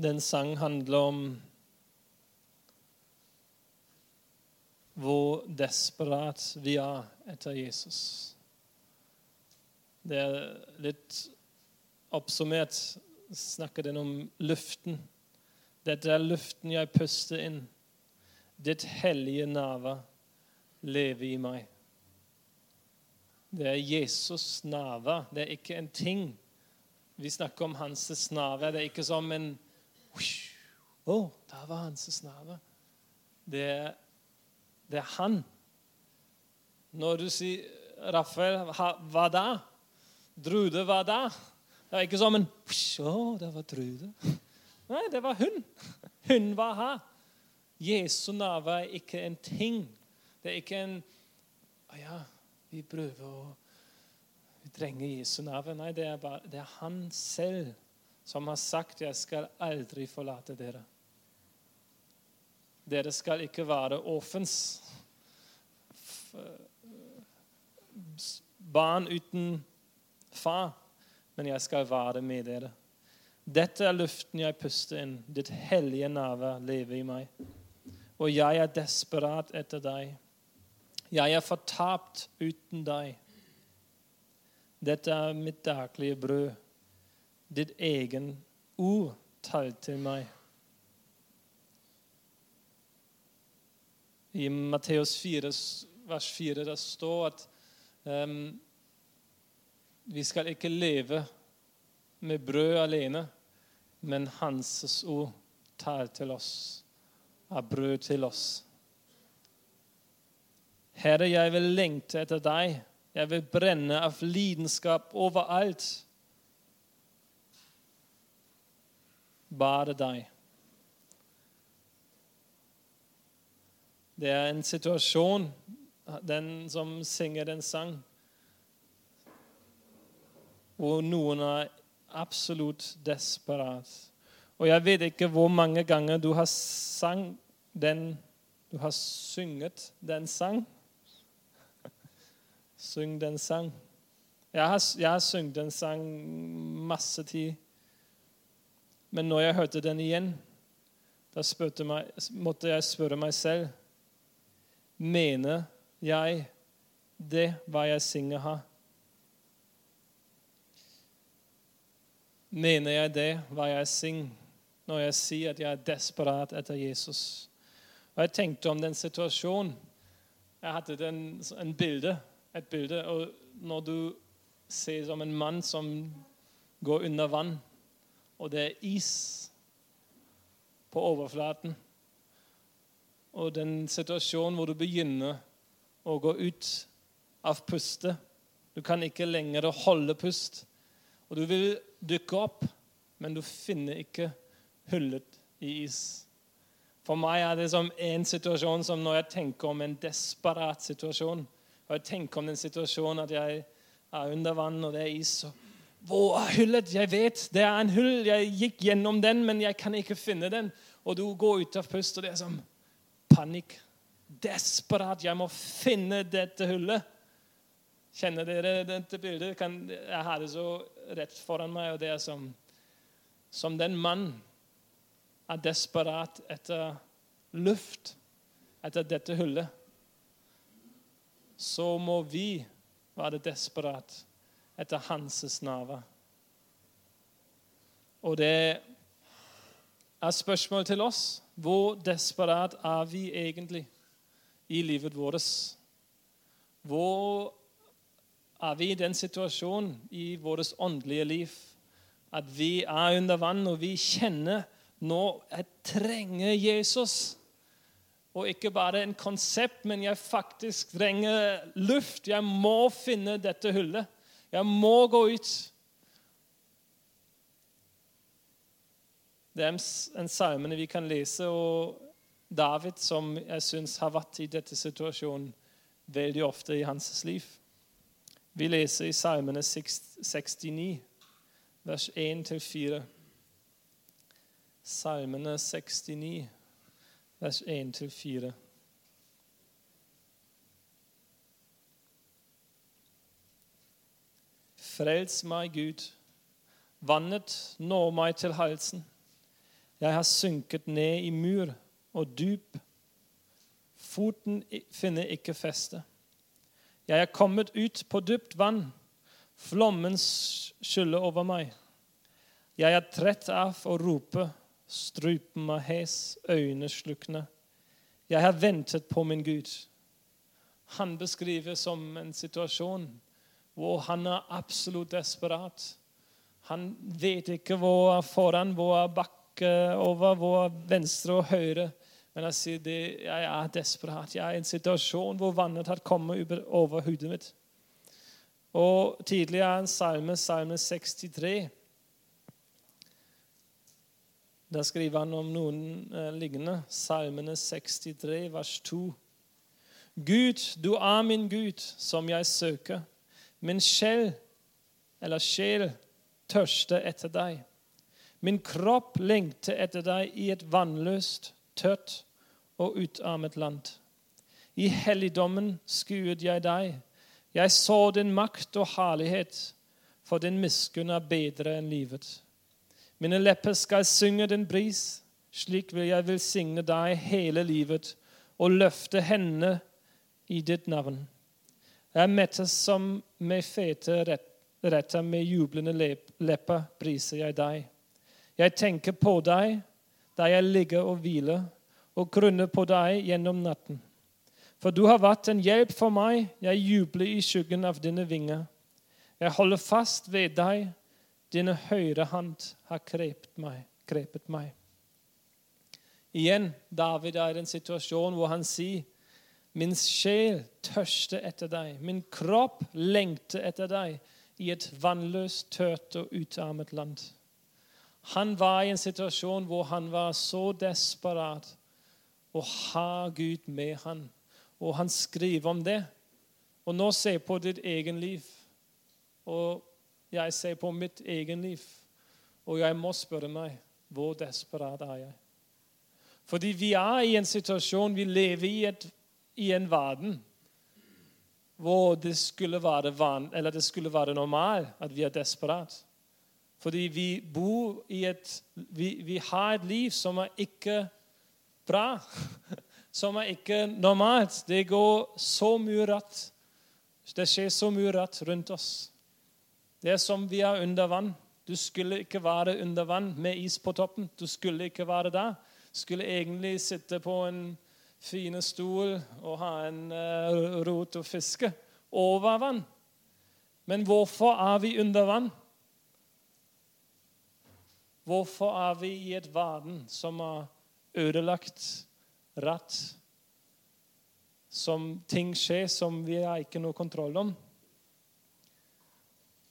Den sang handler om hvor desperat vi er etter Jesus. Det er litt oppsummert snakker den om luften. Dette er luften jeg puster inn. Ditt hellige nærvær lever i meg. Det er Jesus' nærvær. Det er ikke en ting. Vi snakker om hans nærvær. Det er ikke som en Å, oh, der var hans nærvær. Det det er han. Når du sier Rafael, hva da? Drude, hva da? Det er ikke som en Å, det var Drude. Nei, det var hun. Hun var her. Jesu nærvær er ikke en ting. Det er ikke en Å ja, vi prøver å Vi trenger Jesu nærvær. Nei, det er, bare, det er han selv som har sagt 'Jeg skal aldri forlate dere'. Dere skal ikke være offens. Barn uten far. Men jeg skal være med dere. Dette er luften jeg puster inn. Ditt hellige nærvær lever i meg. Og jeg er desperat etter deg. Jeg er fortapt uten deg. Dette er mitt daglige brød. Ditt egen ord talt til meg. I Matteus 4, vers 4 det står at um, vi skal ikke leve med brød alene, men Hans ord tar til oss, er brød til oss. Herre, jeg vil lengte etter deg. Jeg vil brenne av lidenskap overalt. Bare deg. Det er en situasjon, den som synger en sang, hvor noen er absolutt desperat. Og jeg vet ikke hvor mange ganger du har sang den Du har synget den sang. Syng den sang. Jeg har, jeg har sunget den sang masse tid. Men når jeg hørte den igjen, da meg, måtte jeg spørre meg selv Mener jeg det hva jeg synger her? Mener jeg det hva jeg synger, når jeg sier at jeg er desperat etter Jesus? Og Jeg tenkte om den situasjonen. Jeg hadde den, en bilde, et bilde. og Når du ser som en mann som går under vann, og det er is på overflaten og den situasjonen hvor du begynner å gå ut av pustet. Du kan ikke lenger holde pust. Og du vil dukke opp, men du finner ikke hullet i is. For meg er det som en situasjon som når jeg tenker om en desperat situasjon og jeg tenker om den situasjonen at jeg er under vann, og det er is. og hvor er hullet? Jeg vet det er en hull. Jeg gikk gjennom den, men jeg kan ikke finne den. Og du går ut av pust, og det er som panikk. Desperat. Jeg må finne dette hullet. Kjenner dere dette bildet? jeg har det så rett foran meg, og det er som, som den mann er desperat etter luft, etter dette hullet. Så må vi være desperat etter hans nave. Og det er spørsmålet til oss hvor desperat er vi egentlig i livet vårt? Hvor er vi i den situasjonen i vårt åndelige liv at vi er under vann og vi kjenner nå jeg trenger Jesus? Og ikke bare en konsept, men jeg faktisk trenger luft. Jeg må finne dette hullet. Jeg må gå ut. Det er en salme vi kan lese, og David, som jeg syns har vært i dette situasjonen veldig ofte i hans liv. Vi leser i Salmene 69, vers 1-4. Salmene 69, vers 1-4. Frels meg, Gud. Vannet når meg til halsen. Jeg har synket ned i mur og dyp. Foten finner ikke feste. Jeg er kommet ut på dypt vann. Flommen skyller over meg. Jeg er trett av å rope, strupen meg hes, øynene slukne. Jeg har ventet på min Gud. Han beskriver som en situasjon hvor han er absolutt desperat. Han vet ikke hvor foran, hvor er bakkeover, hvor venstre og høyre. Men han sier det, jeg er desperat. Jeg er i en situasjon hvor vannet har kommet over hodet mitt. Og tidligere en salme, salme 63. Der skriver han om noen eh, lignende. Salmene 63, vers 2. Gud, du er min Gud, som jeg søker. Min sjel, eller sjel, tørster etter deg. Min kropp lengter etter deg i et vannløst, tørt og utarmet land. I helligdommen skuet jeg deg jeg så din makt og herlighet, for din miskunn er bedre enn livet. Mine lepper skal synge din bris, slik vil jeg velsigne deg hele livet og løfte henne i ditt navn. Jeg mettes som med fete retter, med jublende lepper priser jeg deg. Jeg tenker på deg da jeg ligger og hviler, og grunner på deg gjennom natten. For du har vært en hjelp for meg. Jeg jubler i skyggen av dine vinger. Jeg holder fast ved deg. Dine høyre hand har krepet meg. Krepet meg. Igjen, David er i en situasjon hvor han sier Min sjel tørster etter deg. Min kropp lengter etter deg i et vannløst, tørt og utarmet land. Han var i en situasjon hvor han var så desperat å ha Gud med han og han skriver om det. Og nå se på ditt egen liv. Og jeg ser på mitt egen liv. Og jeg må spørre meg hvor desperat er jeg? Fordi vi er i en situasjon, vi lever i, et, i en verden hvor det skulle være van, det skulle være normalt at vi er desperat. Fordi vi bor i et vi, vi har et liv som er ikke bra. som er ikke normalt. Det går så mye rett. Det skjer så mye rett rundt oss. Det er som vi er under vann. Du skulle ikke være under vann med is på toppen. Du skulle ikke være der. Du skulle egentlig sitte på en fine stol og ha en uh, rot og fiske over vann. Men hvorfor er vi under vann? Hvorfor er vi i et verden som er ødelagt? rett. Som ting skjer som vi har ikke noe kontroll om.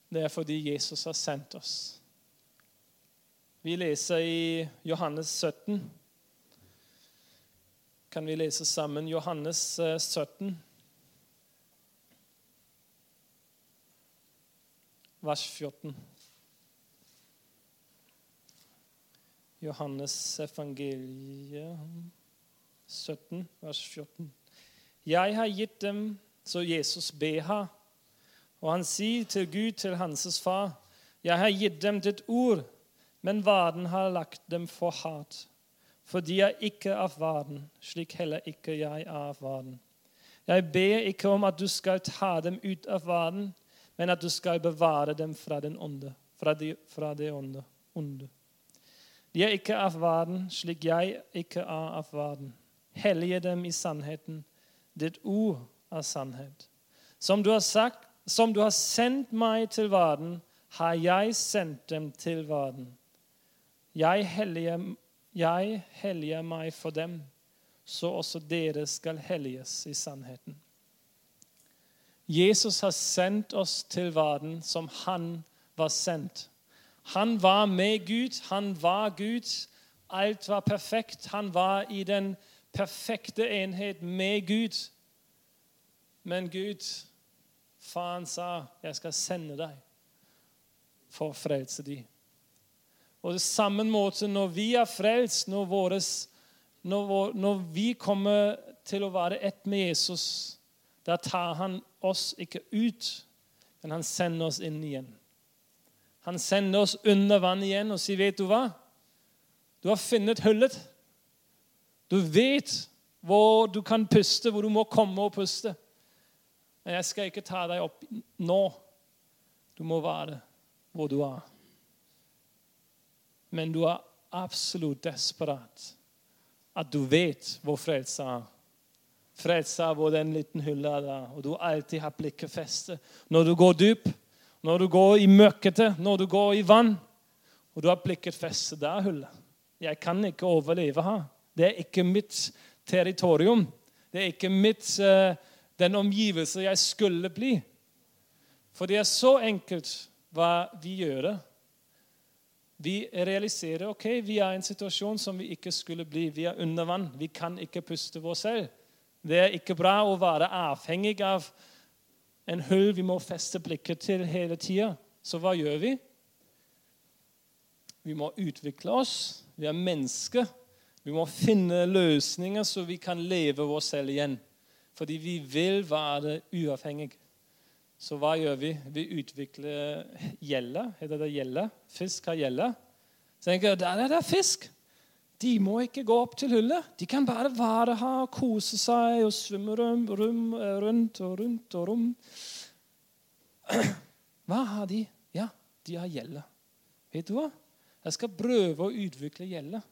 Det er fordi Jesus har sendt oss. Vi leser i Johannes 17. Kan vi lese sammen Johannes 17? Eh, Vers 14. Johannes evangeliet 17, vers 14. Jeg har gitt dem så Jesus ber her. Og han sier til Gud, til hans far, jeg har gitt dem ditt ord, men verden har lagt dem for hardt. For de er ikke av verden, slik heller ikke jeg er av verden. Jeg ber ikke om at du skal ta dem ut av verden, men at du skal bevare dem fra den onde. Fra, de, fra det onde. onde. De er ikke av verden, slik jeg ikke er av verden. Hellige dem i sannheten. Ditt ord er sannhet. Som du har sagt, som du har sendt meg til verden, har jeg sendt dem til verden. Jeg helliger, jeg helliger meg for dem, så også dere skal helliges i sannheten. Jesus har sendt oss til verden som han var sendt. Han var med Gud, han var Gud. Alt var perfekt. Han var i den perfekte enhet med Gud. Men Gud, faren sa, 'Jeg skal sende deg for å frelse dem'. Og det samme måte når vi er frelst, når, våres, når, når vi kommer til å være ett med Jesus, da tar han oss ikke ut, men han sender oss inn igjen. Han sender oss under vann igjen og sier, 'Vet du hva?' Du har funnet hullet. Du vet hvor du kan puste, hvor du må komme og puste. Men jeg skal ikke ta deg opp nå. Du må være hvor du er. Men du er absolutt desperat at du vet hvor frelse er. Frelse er hvor den liten hylla er der, og du alltid har blikket festet. Når du går dyp, når du går i møkkete, når du går i vann, og du har blikket festet der, hullet. Jeg kan ikke overleve her. Det er ikke mitt territorium. Det er ikke mitt, uh, den omgivelse jeg skulle bli. For det er så enkelt hva vi gjør. Vi realiserer ok, vi er i en situasjon som vi ikke skulle bli. Vi er under vann. Vi kan ikke puste vår selv. Det er ikke bra å være avhengig av en hull vi må feste blikket til hele tida. Så hva gjør vi? Vi må utvikle oss. Vi er mennesker. Vi må finne løsninger så vi kan leve oss selv igjen. Fordi vi vil være uavhengige. Så hva gjør vi? Vi utvikler gjelle. Heter det gjelle? Fisk har gjelle. Så tenker jeg, der er det fisk. De må ikke gå opp til hullet. De kan bare være her, og kose seg og svømme rundt og rundt og rundt. Hva har de? Ja, de har gjelder. Vet du hva? Jeg skal prøve å utvikle gjelder.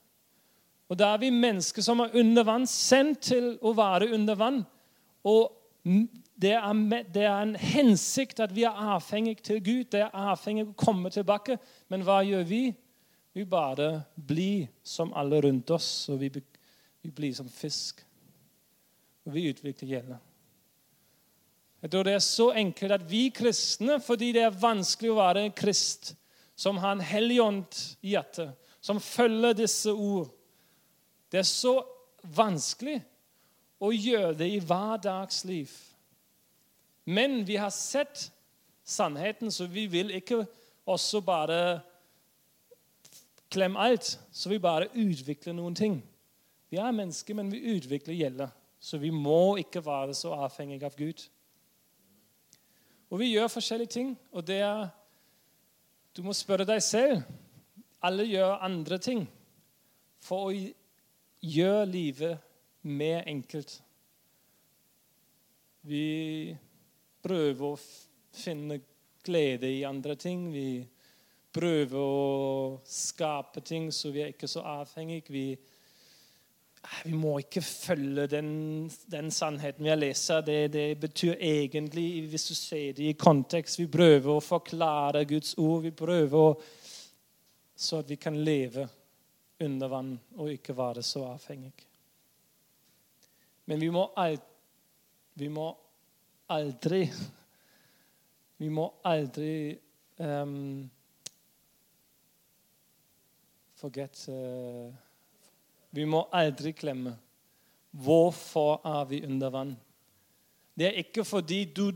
Og Da er vi mennesker som er under vann, sendt til å være under vann. Og det er, det er, en hensikt at vi er avhengig til Gud. Det er avhengig av å komme tilbake. Men hva gjør vi? Vi bare blir som alle rundt oss, og vi, vi blir som fisk. Og vi utvikler gjelde. Jeg tror det er så enkelt at vi kristne, fordi det er vanskelig å være en krist som har en hellig ånd i hjertet, som følger disse ord Det er så vanskelig å gjøre det i hverdagsliv. Men vi har sett sannheten, så vi vil ikke også bare klemme alt. Så vi bare utvikler noen ting. Vi er mennesker, men vi utvikler gjelder. Så vi må ikke være så avhengige av Gud. Og vi gjør forskjellige ting, og det er du må spørre deg selv. Alle gjør andre ting for å gjøre livet mer enkelt. Vi prøver å finne glede i andre ting. Vi prøver å skape ting så vi er ikke så avhengige. Vi, vi må ikke følge den, den sannheten vi har lest. Det, det, betyr egentlig, hvis du ser det i kontekst Vi prøver å forklare Guds ord. Vi prøver å, så at vi kan leve under vann og ikke være så avhengige. Men vi må, alt, vi må aldri Vi må aldri um, Forget uh, vi må aldri glemme hvorfor er vi under vann. Det er ikke fordi du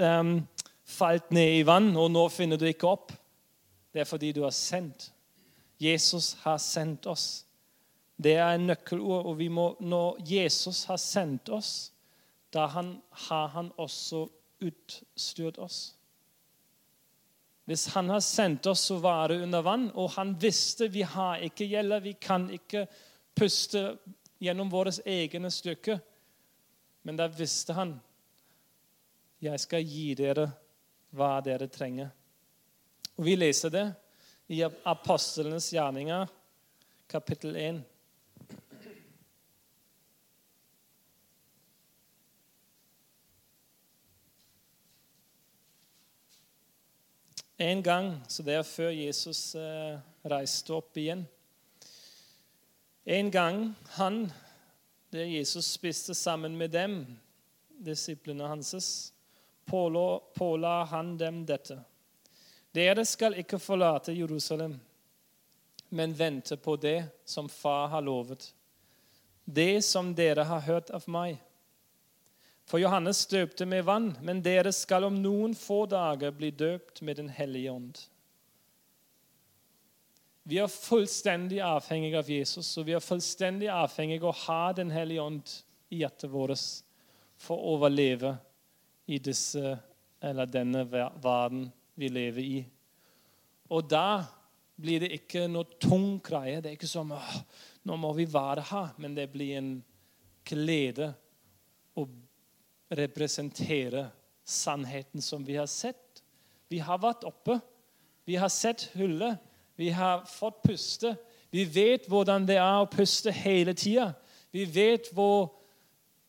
um, falt ned i vann, og nå finner du ikke opp. Det er fordi du er sendt. Jesus har sendt oss. Det er en nøkkelord. og må, Når Jesus har sendt oss, da han, har han også utstyrt oss. Hvis han har sendt oss å være under vann, og han visste vi har ikke gjelder, vi kan ikke puste gjennom våre egne stykker. Men da visste han jeg skal gi dere hva dere trenger. Og Vi leser det i Apostlenes gjerninger, kapittel 1. En gang, så det er før Jesus eh, reiste opp igjen en gang han, det Jesus spiste sammen med dem, disiplene hans, påla, påla han dem dette. Dere skal ikke forlate Jerusalem, men vente på det som far har lovet, det som dere har hørt av meg. For Johannes døpte med vann, men dere skal om noen få dager bli døpt med Den hellige ånd. Vi er fullstendig avhengige av Jesus, og vi er fullstendig avhengige av å ha Den hellige ånd i hjertet vårt for å overleve i disse, denne verden vi lever i. Og da blir det ikke noe tung greie. Det er ikke som nå må vi være her, men det blir en glede å representere sannheten som vi har sett. Vi har vært oppe. Vi har sett hullet. Vi har fått puste. Vi vet hvordan det er å puste hele tida. Vi vet hvor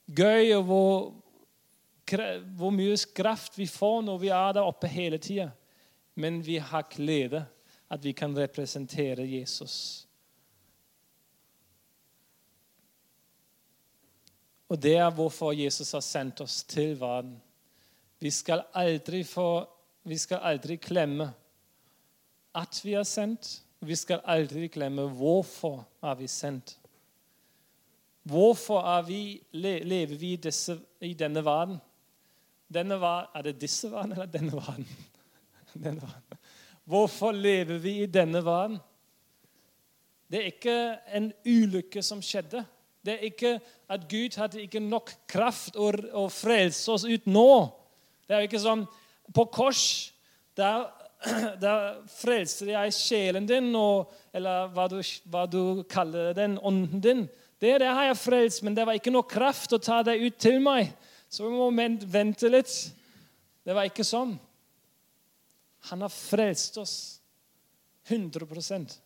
gøy og hvor, hvor mye kraft vi får når vi er der oppe hele tida. Men vi har glede at vi kan representere Jesus. Og det er hvorfor Jesus har sendt oss til verden. Vi skal aldri, få, vi skal aldri glemme at vi er sendt. Vi skal aldri glemme hvorfor er vi sendt. Hvorfor er vi, lever vi disse, i denne verden? Denne er det disse verden eller denne verden? denne verden? Hvorfor lever vi i denne verden? Det er ikke en ulykke som skjedde. Det er ikke at Gud hadde ikke nok kraft å, å frelse oss ut nå. Det er ikke sånn På kors der, der frelser jeg sjelen din, og, eller hva du, hva du, kaller den, ånden din. Det, det har jeg frelst, men det var ikke noe kraft å ta deg ut til meg. Så vi må vente litt. Det var ikke sånn. Han har frelst oss 100%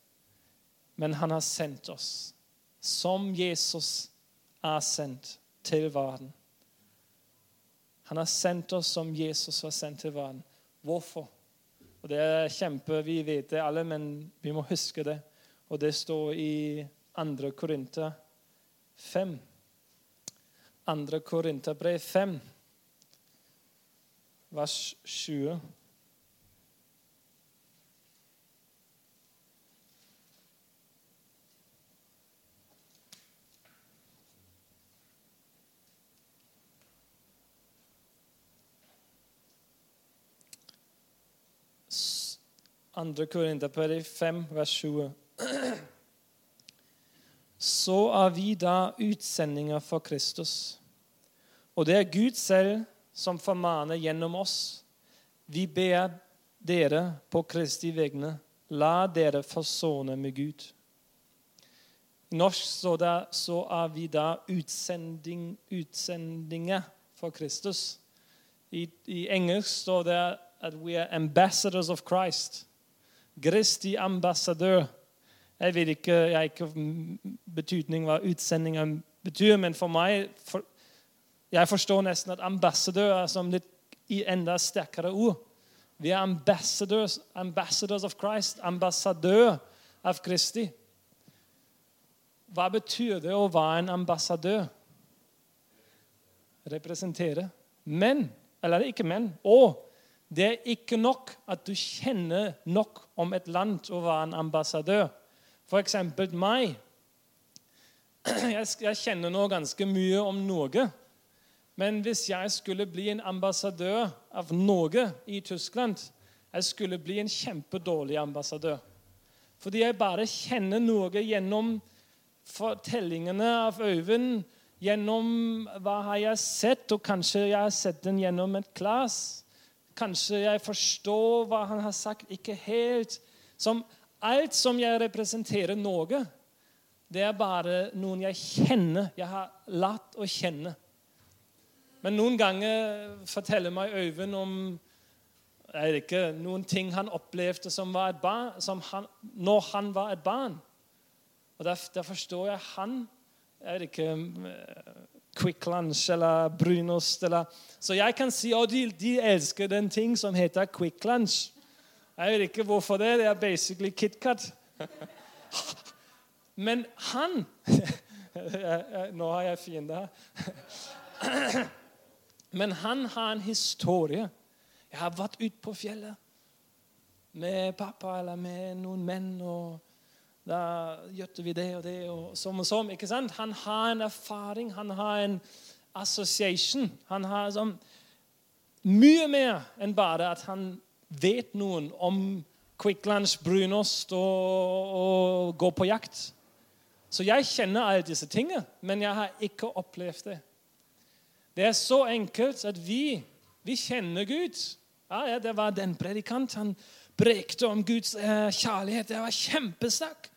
men han har sendt oss som Jesus er sendt til verden. Han har sendt oss som Jesus var sendt til verden. Hvorfor? Og Det er kjempe, Vi vet det alle, men vi må huske det. Og det står i 2. Korinter 5. 2. Korinterbrev 5, vers 20. Andre Korinterbrev 5, vers 20. Så er vi da utsendinger for Kristus. Og det er Gud selv som formaner gjennom oss. Vi ber dere på Kristi vegne, la dere forsone med Gud. I norsk står det så er vi da utsending, utsendinger for Kristus. I, I engelsk står det at we are ambassadors of Christ. Kristi ambassadør. Jeg vet ikke, jeg ikke betydning hva utsendinga betyr, men for meg for, Jeg forstår nesten at ambassadør er som litt i enda sterkere ord. Vi er ambassadors, ambassadors of Christ, ambassadør av Kristi. Hva betyr det å være en ambassadør? Representere Men, eller ikke men, og det er ikke nok at du kjenner nok om et land til å være en ambassadør. F.eks. meg. Jeg kjenner nå ganske mye om Norge. Men hvis jeg skulle bli en ambassadør av Norge i Tyskland, jeg skulle bli en kjempedårlig ambassadør. Fordi jeg bare kjenner Norge gjennom fortellingene av Øyvind, gjennom hva har jeg sett, og kanskje jeg har sett den gjennom et glass. Kanskje jeg forstår hva han har sagt, ikke helt. Som alt som jeg representerer Norge, det er bare noen jeg kjenner. Jeg har latt å kjenne. Men noen ganger forteller meg Øyvind om ikke, noen ting han opplevde som, barn, som han, når han var et barn. Og Da, forstår jeg han jeg ikke, Quick Lunch eller brunost. Eller. Så jeg kan si at de, de elsker den ting som heter Quick Lunch. Jeg vet ikke hvorfor det. Det er basically KitKat. Men han Nå har jeg fiender her. Men han har en historie. Jeg har vært ute på fjellet med pappa eller med noen menn. og da gjør vi det og det og som og som. ikke sant? Han har en erfaring, han har en association. Han har sånn mye mer enn bare at han vet noen om Quick Lunch, brunost og, og gå på jakt. Så jeg kjenner alle disse tingene, men jeg har ikke opplevd det. Det er så enkelt at vi, vi kjenner Gud. Ja, ja, Det var den predikant. Han brekte om Guds eh, kjærlighet. Det var kjempesterkt.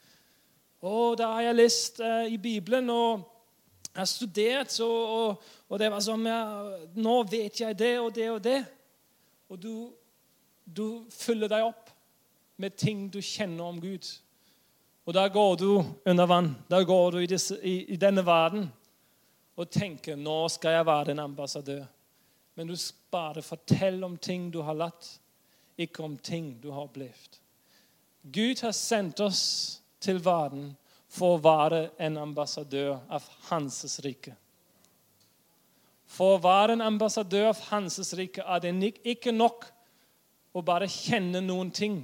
Og da har jeg lest eh, i Bibelen og jeg har studert, og, og, og det var som jeg, Nå vet jeg det og det og det. Og du, du fyller deg opp med ting du kjenner om Gud. Og da går du under vann. Da går du i, disse, i, i denne verden og tenker nå skal jeg være en ambassadør. Men du bare forteller om ting du har latt, ikke om ting du har opplevd. Gud har sendt oss til verden for å være en ambassadør av Hans rike. For å være en ambassadør av Hans rike er det ikke nok å bare kjenne noen ting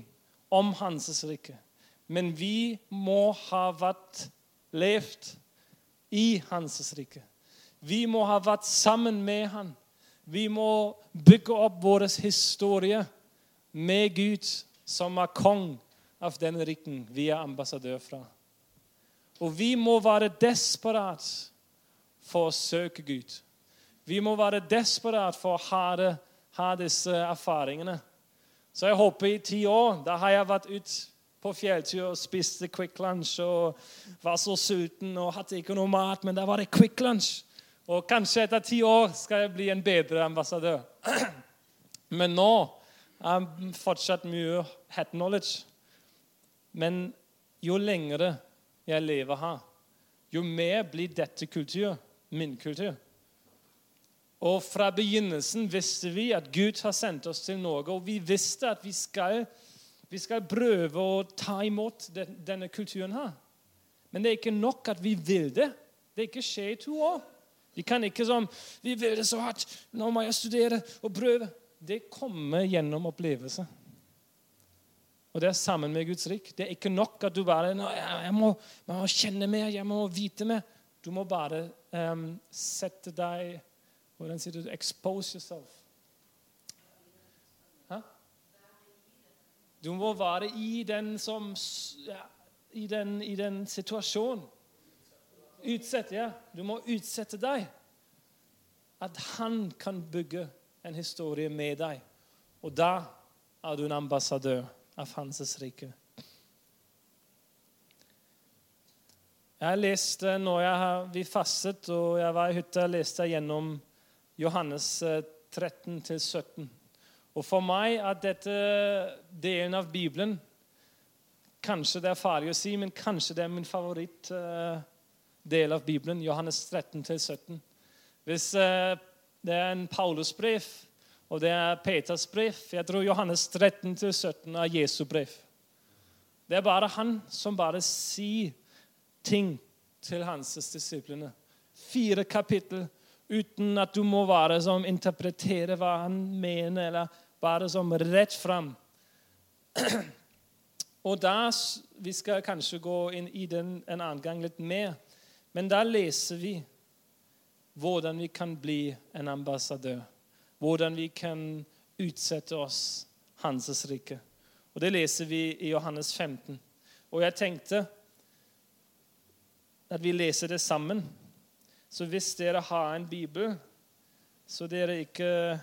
om Hans rike. Men vi må ha vært levd i Hans rike. Vi må ha vært sammen med Han. Vi må bygge opp vår historie med Gud, som er kong av denne rikken vi er ambassadør fra. Og vi må være desperat for å søke Gud. Vi må være desperat for å ha, det, ha disse erfaringene. Så jeg håper i ti år Da har jeg vært ute på fjelltur og spiste Quick Lunch og var så sulten og hadde ikke noe mat, men da var det Quick Lunch. Og kanskje etter ti år skal jeg bli en bedre ambassadør. Men nå er fortsatt mye head knowledge. Men jo lengre jeg lever her, jo mer blir dette kultur, min kultur. Og fra begynnelsen visste vi at Gud har sendt oss til Norge, og vi visste at vi skal, vi skal prøve å ta imot denne kulturen her. Men det er ikke nok at vi vil det. Det ikke skjer i to år. Vi kan ikke som Vi vil det så hardt. Nå må jeg studere og prøve. Det kommer gjennom opplevelse. Og det er sammen med Guds rik. Det er ikke nok at du bare jeg må, jeg må kjenne mer, jeg må vite mer. Du må bare um, sette deg Hvordan sier du Expose yourself. Hæ? Du må være i den, som, ja, i den, i den situasjonen. Utsett, ja. Du må utsette deg. At han kan bygge en historie med deg. Og da er du en ambassadør av hans rike. Jeg leste når jeg, vi fastet og jeg var i hytta, leste jeg gjennom Johannes 13-17. Eh, og For meg er dette delen av Bibelen Kanskje det er farlig å si, men kanskje det er min favoritt. Uh, del av Bibelen, Johannes 13-17. Hvis eh, det er en Paulus-brev, og det er Peters brev Jeg tror Johannes 13-17 er Jesu brev. Det er bare han som bare sier ting til hans disiplene. Fire kapittel uten at du må være som interpretere hva han mener, eller bare som rett fram. Og da, Vi skal kanskje gå inn i den en annen gang litt mer. Men da leser vi hvordan vi kan bli en ambassadør. Hvordan vi kan utsette oss hans rike. Og Det leser vi i Johannes 15. Og jeg tenkte at vi leser det sammen. Så hvis dere har en bibel, så dere ikke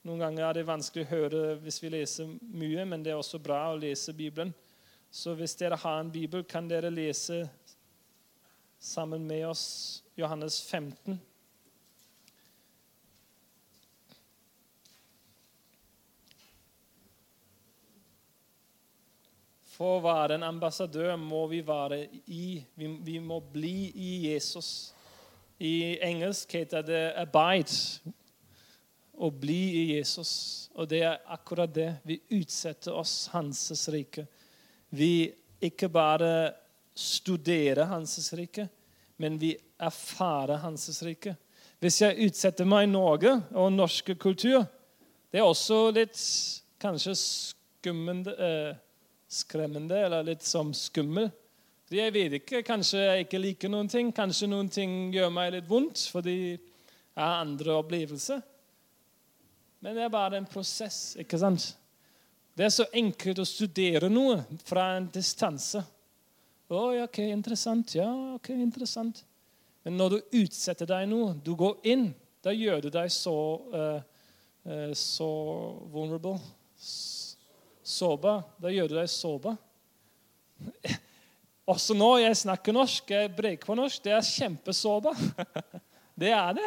Noen ganger er det vanskelig å høre hvis vi leser mye, men det er også bra å lese Bibelen. Så hvis dere har en bibel, kan dere lese sammen med oss Johannes 15. For å være en ambassadør må vi være i Vi, vi må bli i Jesus. I engelsk heter det 'abide'. Å bli i Jesus. Og det er akkurat det. Vi utsetter oss Hans rike. Vi ikke bare studerer Hans rike, men vi erfarer Hans rike. Hvis jeg utsetter meg i Norge og norsk kultur, det er også litt kanskje skummende, eh, skremmende eller litt som skummel. Jeg vet ikke, Kanskje jeg ikke liker noen ting. Kanskje noen ting gjør meg litt vondt fordi jeg har andre opplevelser. Men det er bare en prosess. ikke sant? Det er så enkelt å studere noe fra en distanse. Oi, ok, interessant. Ja, ok, interessant. Men når du utsetter deg noe, du går inn, da gjør du deg så, uh, uh, så vulnerable. Sårbar, da gjør du deg soba. Også nå, jeg snakker norsk, jeg breker på norsk, det er kjempesoba. Det er det.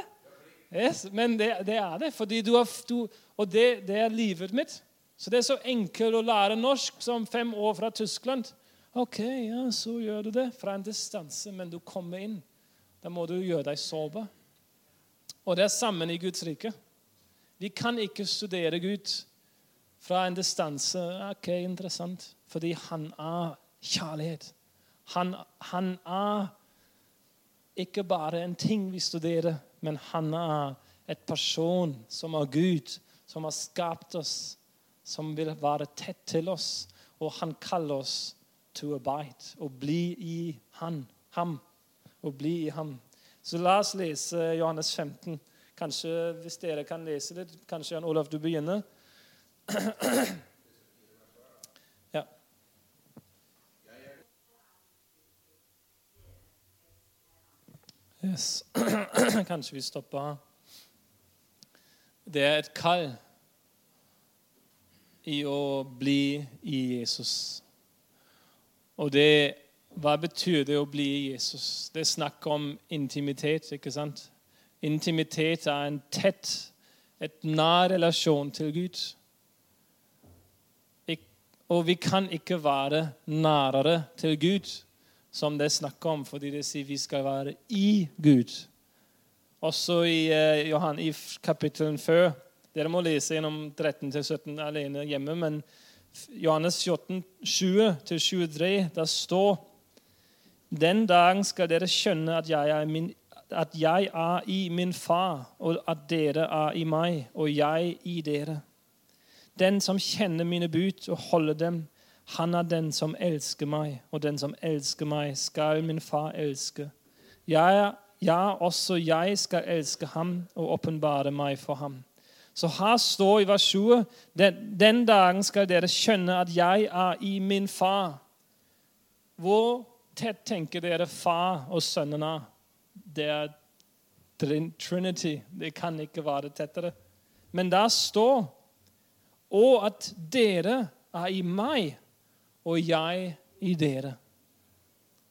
Yes, men det, det, er det, fordi du har, du, og det, det, er livet mitt. Så det er så enkelt å lære norsk som fem år fra Tyskland. Ok, ja, så gjør du det fra en distanse, men du kommer inn. Da må du gjøre deg sårbar. Og det er sammen i Guds rike. Vi kan ikke studere Gud fra en distanse. Ok, interessant. Fordi han er kjærlighet. Han, han er ikke bare en ting vi studerer, men han er et person som er Gud, som har skapt oss, som vil være tett til oss. Og han kaller oss to abide, å bli i han, ham. Å bli i ham. Så la oss lese Johannes 15. Kanskje hvis dere kan lese det, kanskje Jan Olav, du begynner. Yes. Kanskje vi stopper Det er et kall i å bli i Jesus. Og det Hva betyr det å bli i Jesus? Det er snakk om intimitet, ikke sant? Intimitet er en tett, et nær relasjon til Gud. Og vi kan ikke være nærere til Gud som det er snakk om, fordi det sier vi skal være i Gud. Også i, eh, Johan, i kapittelen før. Dere må lese gjennom 13-17 alene hjemme, men Johannes 14, 20-23, der står Den dagen skal dere skjønne at jeg, er min, at jeg er i min far, og at dere er i meg, og jeg i dere. Den som kjenner mine bud og holder dem, han er den som elsker meg, og den som elsker meg, skal min far elske. Jeg, ja, også jeg skal elske ham og åpenbare meg for ham. Så her står i vers 20 den, den dagen skal dere skjønne at jeg er i min far. Hvor tett tenker dere far og sønnen er? Det er Trinity. Det kan ikke være tettere. Men der står og at dere er i meg, og jeg i dere.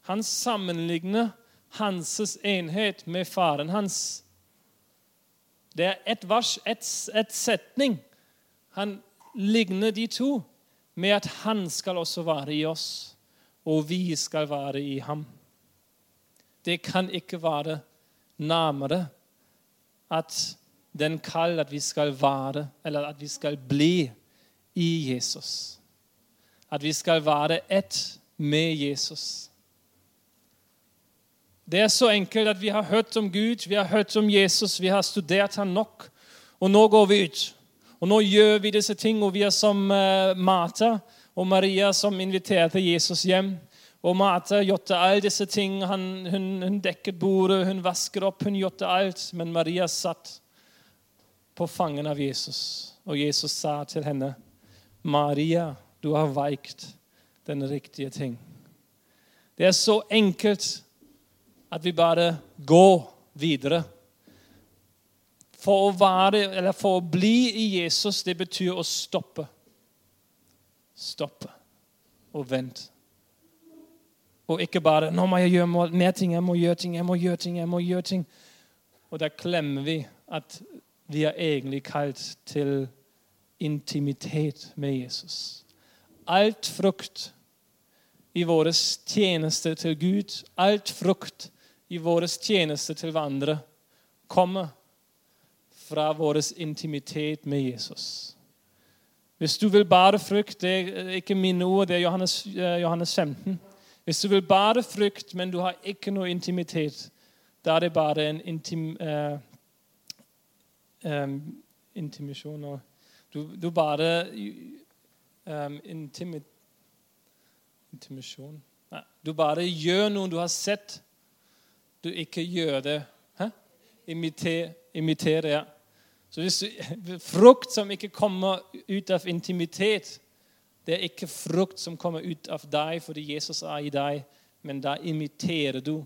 Han sammenligner hans enhet med faren hans. Det er ett vers, ett et setning. Han ligner de to med at han skal også være i oss, og vi skal være i ham. Det kan ikke være nærmere at den kall at vi skal være, eller at vi skal bli i Jesus at vi skal være ett med Jesus. Det er så enkelt at vi har hørt om Gud, vi har hørt om Jesus, vi har studert ham nok. Og nå går vi ut. Og nå gjør vi disse ting, og vi er som uh, Martha og Maria som inviterte Jesus hjem. Og Martha gjorde alle disse ting. Han, hun, hun, dekket bordet, hun vasket opp, hun gjorde alt. Men Maria satt på fangen av Jesus, og Jesus sa til henne, 'Maria' Du har veikt den riktige ting. Det er så enkelt at vi bare går videre. For å, være, for å bli i Jesus, det betyr å stoppe. Stoppe og vente. Og ikke bare 'Nå må jeg gjøre mer ting, jeg må gjøre ting, jeg må gjøre ting.' jeg må gjøre ting. Og da klemmer vi at vi er egentlig kalt til intimitet med Jesus alt frukt i vår tjeneste til Gud, alt frukt i vår tjeneste til hverandre, kommer fra vår intimitet med Jesus. Hvis du vil bare frukt Det er ikke mine ord, det er Johannes, eh, Johannes 15. Hvis du vil bare frukt, men du har ikke noe intimitet, da er det bare en intim, uh, um, intimisjon. Du, du bare um, intimi, intimisjon Nei, Du bare gjør noe du har sett. Du ikke gjør det. Hæ? Imiter, imitere, ja. Så hvis du, Frukt som ikke kommer ut av intimitet, det er ikke frukt som kommer ut av deg fordi Jesus er i deg, men da imiterer du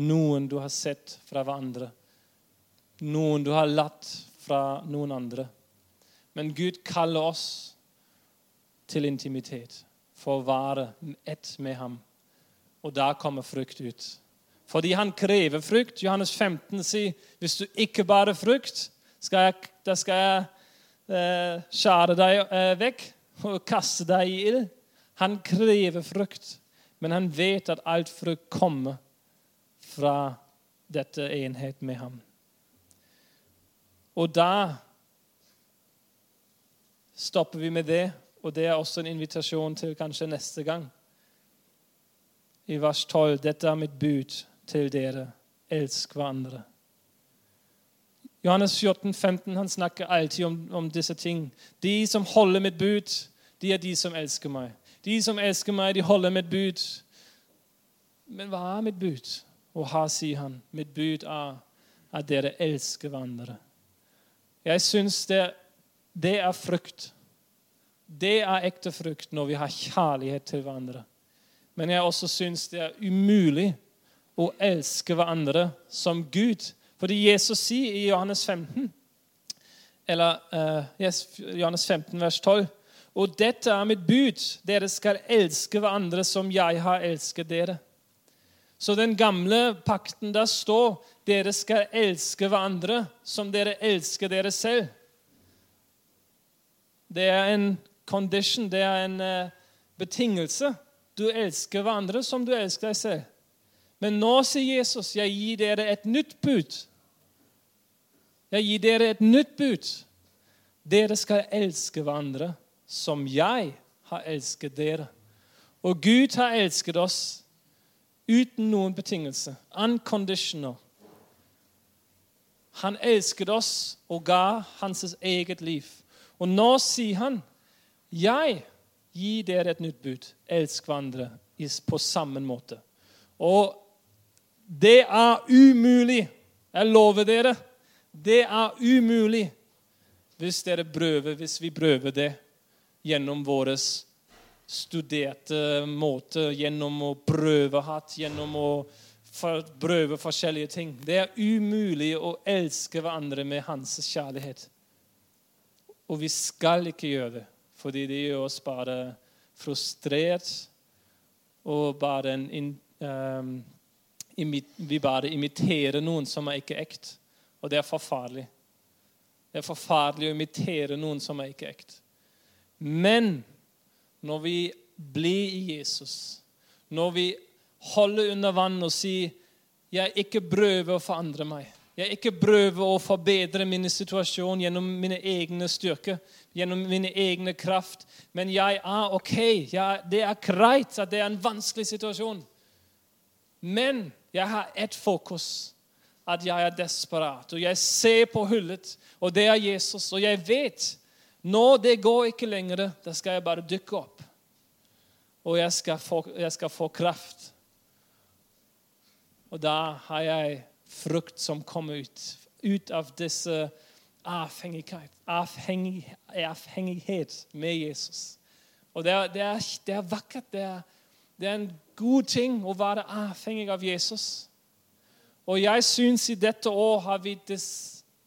noen du har sett fra hverandre. Noen du har latt fra noen andre. Men Gud kaller oss til intimitet, for å være ett med ham. Og da kommer frukt ut. Fordi han krever frukt. Johannes 15 sier hvis du ikke bærer frukt, skal jeg, da skal jeg eh, skjære deg eh, vekk og kaste deg i ild. Han krever frukt, men han vet at alt frukt kommer fra dette enhet med ham. Og da stopper vi med det, og det er også en invitasjon til kanskje neste gang. I vers 12.: Dette er mitt bud til dere. Elsk hverandre. Johannes 14, 15, han snakker alltid om, om, disse ting. De som holder mitt bud, de er de som elsker meg. De som elsker meg, de holder mitt bud. Men hva er mitt bud? Og her sier han, mitt bud er at dere elsker hverandre. Jeg syns det, det er frukt. Det er ekte frukt når vi har kjærlighet til hverandre. Men jeg også syns det er umulig å elske hverandre som Gud. Fordi Jesus sier i Johannes 15, eller uh, yes, Johannes 15, vers 12 Og dette er mitt bud. Dere skal elske hverandre som jeg har elsket dere. Så den gamle pakten, der står dere skal elske hverandre som dere elsker dere selv. Det er en condition, det er en uh, betingelse. Du elsker hverandre som du elsker deg selv. Men nå sier Jesus, 'Jeg gir dere et nytt bud'. Jeg gir dere et nytt bud. Dere skal elske hverandre som jeg har elsket dere. Og Gud har elsket oss uten noen betingelse. Unconditional. Han elsket oss og ga hans eget liv. Og nå sier han, 'Jeg gir dere et nytt bud. Elsk hverandre på samme måte.' Og det er umulig. Jeg lover dere. Det er umulig hvis dere prøver, hvis vi prøver det gjennom vår studerte måte, gjennom å prøve hatt, gjennom å prøve forskjellige ting. Det er umulig å elske hverandre med hans kjærlighet. Og vi skal ikke gjøre det, fordi det gjør oss bare frustrert og bare en um, Vi bare imiterer noen som er ikke ekte. Og det er forferdelig. Det er forferdelig å imitere noen som er ikke ekte. Men når vi blir i Jesus, når vi holder under vann og sier 'Jeg ikke prøver å forandre meg', jeg ikke prøver å forbedre min situasjon gjennom mine egne styrker, gjennom mine egne kraft, men jeg er OK. Jeg, det er greit at det er en vanskelig situasjon. Men jeg har ett fokus. At jeg er desperat. Og jeg ser på hullet, og det er Jesus. Og jeg vet nå det går ikke lenger. Da skal jeg bare dykke opp. Og jeg skal få, jeg skal få kraft. Og da har jeg frukt som kommer ut. Ut av disse avhengighet, avhengig, avhengighet med Jesus. Og det er, det er, det er vakkert. Det er, det er, en god ting å være avhengig av Jesus. Og jeg syns i dette år vi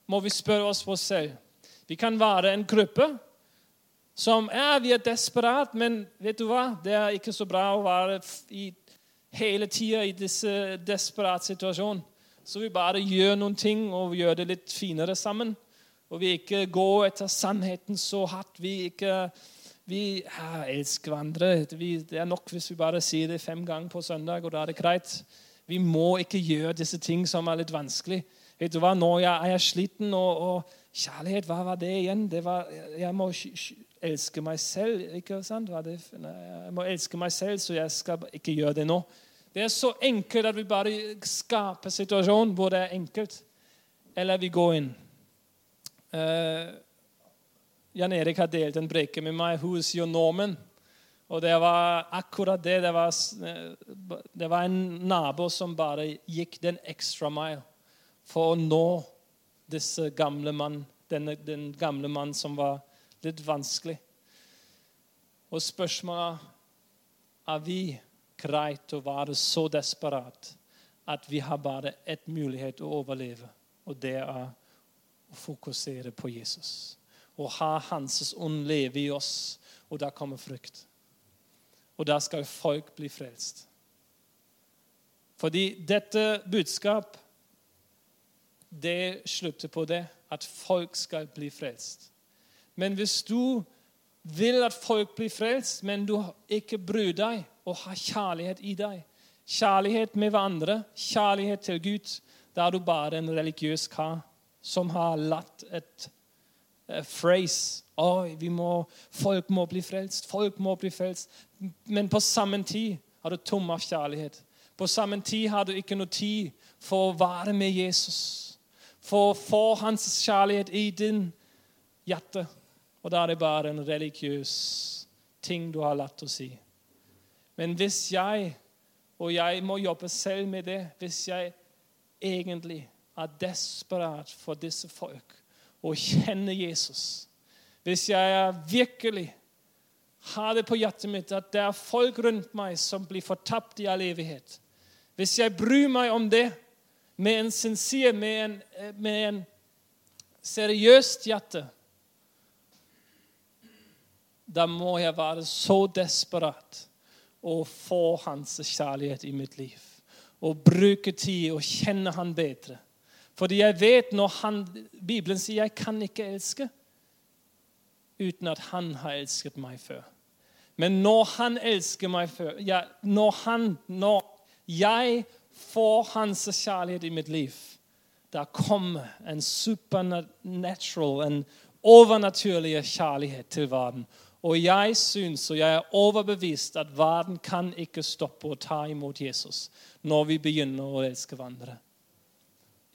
må vi spørre oss selv vi kan være en gruppe som ja, vi er desperat, men vet du hva? Det er ikke så bra å være i, hele tida i disse desperate situasjonen. Så vi bare gjør noen ting og gjør det litt finere sammen. Og vi ikke går etter sannheten så hardt. Vi ikke vi ja, elsker hverandre. Vi, det er nok hvis vi bare sier det fem ganger på søndag, og da er det greit. Vi må ikke gjøre disse ting som er litt vanskelig. Vet du hva, Nå er jeg sliten og, og Kjærlighet, hva var det igjen? Det var, jeg må elske meg selv. ikke sant? Det, jeg må elske meg selv, så jeg skal ikke gjøre det nå. Det er så enkelt at vi bare skaper situasjonen, situasjon hvor det er enkelt. Eller vi går inn. Uh, Jan Erik har delt en breke med meg. 'Who is your Norman?' Og det var akkurat det. Det var, det var en nabo som bare gikk den ekstra mile for å nå disse gamle mann, denne, den gamle mann som var litt vanskelig. Og spørsmålet er vi greit å være så desperat at vi har bare ett mulighet å overleve, og det er å fokusere på Jesus. og ha Hans ånd leve i oss. Og da kommer frykt. Og da skal folk bli frelst. Fordi dette budskap det slutter på det at folk skal bli frelst. Men hvis du vil at folk blir frelst, men du ikke bryr deg og har kjærlighet i deg, kjærlighet med hverandre, kjærlighet til Gud, da er du bare en religiøs kar som har latt et uh, phrase Oi, må, folk må bli frelst, folk må bli frelst. Men på samme tid har du tom av kjærlighet. På samme tid har du ikke noe tid for å være med Jesus. For å få hans kjærlighet i din hjerte. Og da er det bare en religiøs ting du har latt å si. Men hvis jeg, og jeg må jobbe selv med det, hvis jeg egentlig er desperat for disse folk og kjenner Jesus Hvis jeg virkelig har det på hjertet mitt at det er folk rundt meg som blir fortapt i all evighet Hvis jeg bryr meg om det med en sincere, med en, med en seriøst hjerte da må jeg være så desperat å få hans kjærlighet i mitt liv. Og bruke tid og kjenne han bedre. Fordi jeg vet når han, Bibelen sier jeg kan ikke elske uten at han har elsket meg før. Men når han elsker meg før, ja, når, han, når jeg får hans kjærlighet i mitt liv, da kommer en supernatural, en overnaturlig kjærlighet til verden. Og jeg syns og jeg er overbevist at verden kan ikke stoppe å ta imot Jesus når vi begynner å elske hverandre.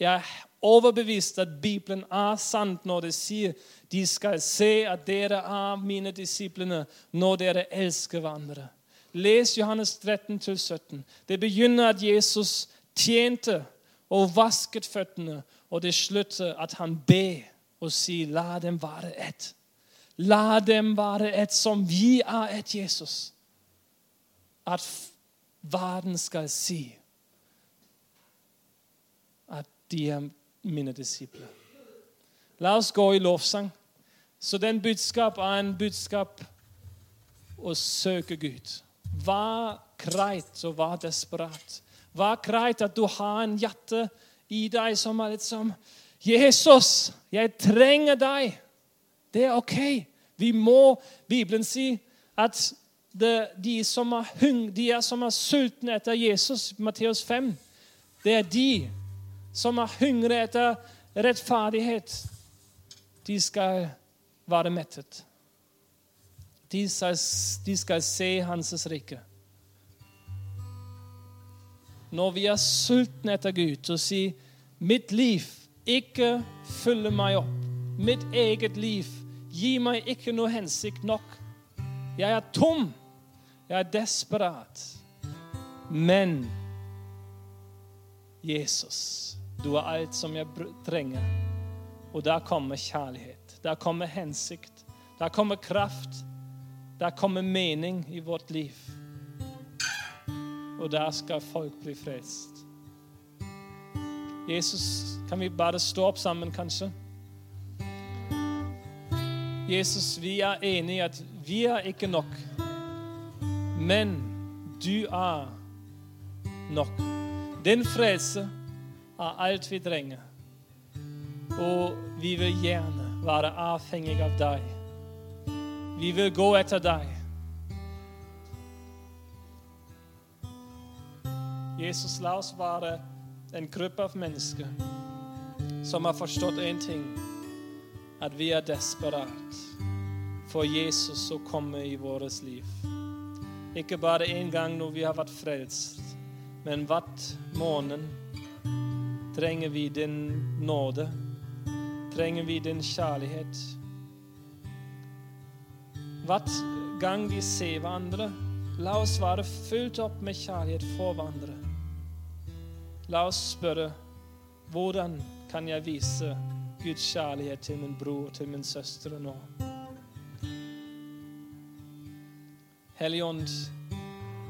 Jeg er overbevist at Bibelen er sant når det sier de skal se at dere er mine disiplene når dere elsker hverandre. Les Johannes 13, 17. Det begynner at Jesus tjente og vasket føttene, og det slutter at han ber og sier 'la dem være ett'. La dem være et som vi er et Jesus. At verden skal si at de er mine disipler. La oss gå i lovsang. Så den budskap er en budskap å søke Gud. Vær greit og vær desperat. Vær greit at du har en hjerte i deg som er litt som Jesus, jeg trenger deg. Det er OK. Vi må, Bibelen si at det, de, som er hung, de som er sultne etter Jesus, Matteus 5, det er de som er hungre etter rettferdighet. De skal være mettet. De skal, de skal se Hans rike. Når vi er sultne etter Gud så sier 'Mitt liv ikke følger meg opp', mitt eget liv Gi meg ikke noe hensikt nok. Jeg er tom. Jeg er desperat. Men Jesus, du er alt som jeg trenger. Og der kommer kjærlighet. Der kommer hensikt. Der kommer kraft. Der kommer mening i vårt liv. Og der skal folk bli frelst. Jesus, kan vi bare stå opp sammen, kanskje? Jesus, vi er enige i at vi er ikke nok. Men du er nok. Din frelse er alt vi trenger. Og vi vil gjerne være avhengig av deg. Vi vil gå etter deg. Jesus, la oss være en gruppe av mennesker som har forstått én ting at vi er desperat for Jesus å komme i vårt liv. Ikke bare én gang når vi har vært frelst, men hvert måned trenger vi din nåde. Trenger vi din kjærlighet. Hvert gang vi ser hverandre, la oss være fullt opp med kjærlighet for hverandre. La oss spørre hvordan kan jeg vise Guds kjærlighet til min bror og til min søster nå. Helligånd,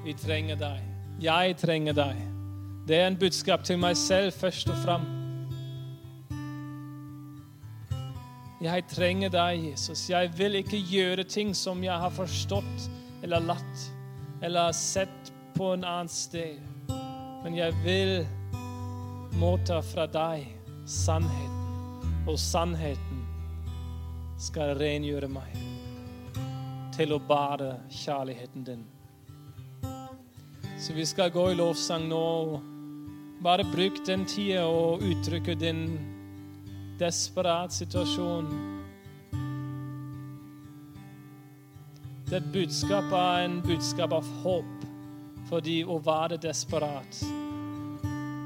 vi trenger deg. Jeg trenger deg. Det er en budskap til meg selv først og fremst. Jeg trenger deg, Jesus. Jeg vil ikke gjøre ting som jeg har forstått eller latt eller sett på en annen sted. Men jeg vil motta fra deg sannheten, og sannheten skal rengjøre meg til å bade kjærligheten din. Så vi skal gå i lovsang nå. Bare bruk den tida og uttrykke din desperat situasjon. Det budskapet er en budskap av håp, fordi å være desperat,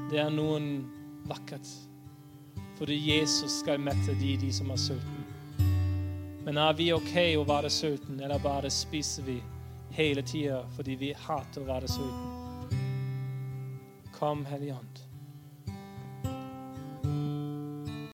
det er noen vakkert. Fordi Jesus skal mette de, de som er sultne. Men er vi OK å være sulten, eller bare spiser vi hele tida fordi vi hater å være sulten? Kom, Hellige Ånd.